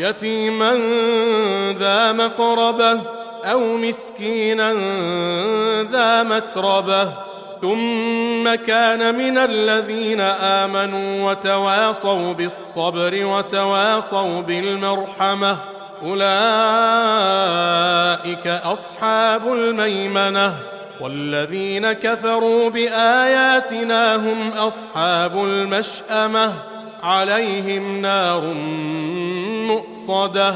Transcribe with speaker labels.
Speaker 1: يتيما ذا مقربة أو مسكينا ذا متربة ثم كان من الذين آمنوا وتواصوا بالصبر وتواصوا بالمرحمة أولئك أصحاب الميمنة والذين كفروا بآياتنا هم أصحاب المشأمة عليهم نار مؤصدة.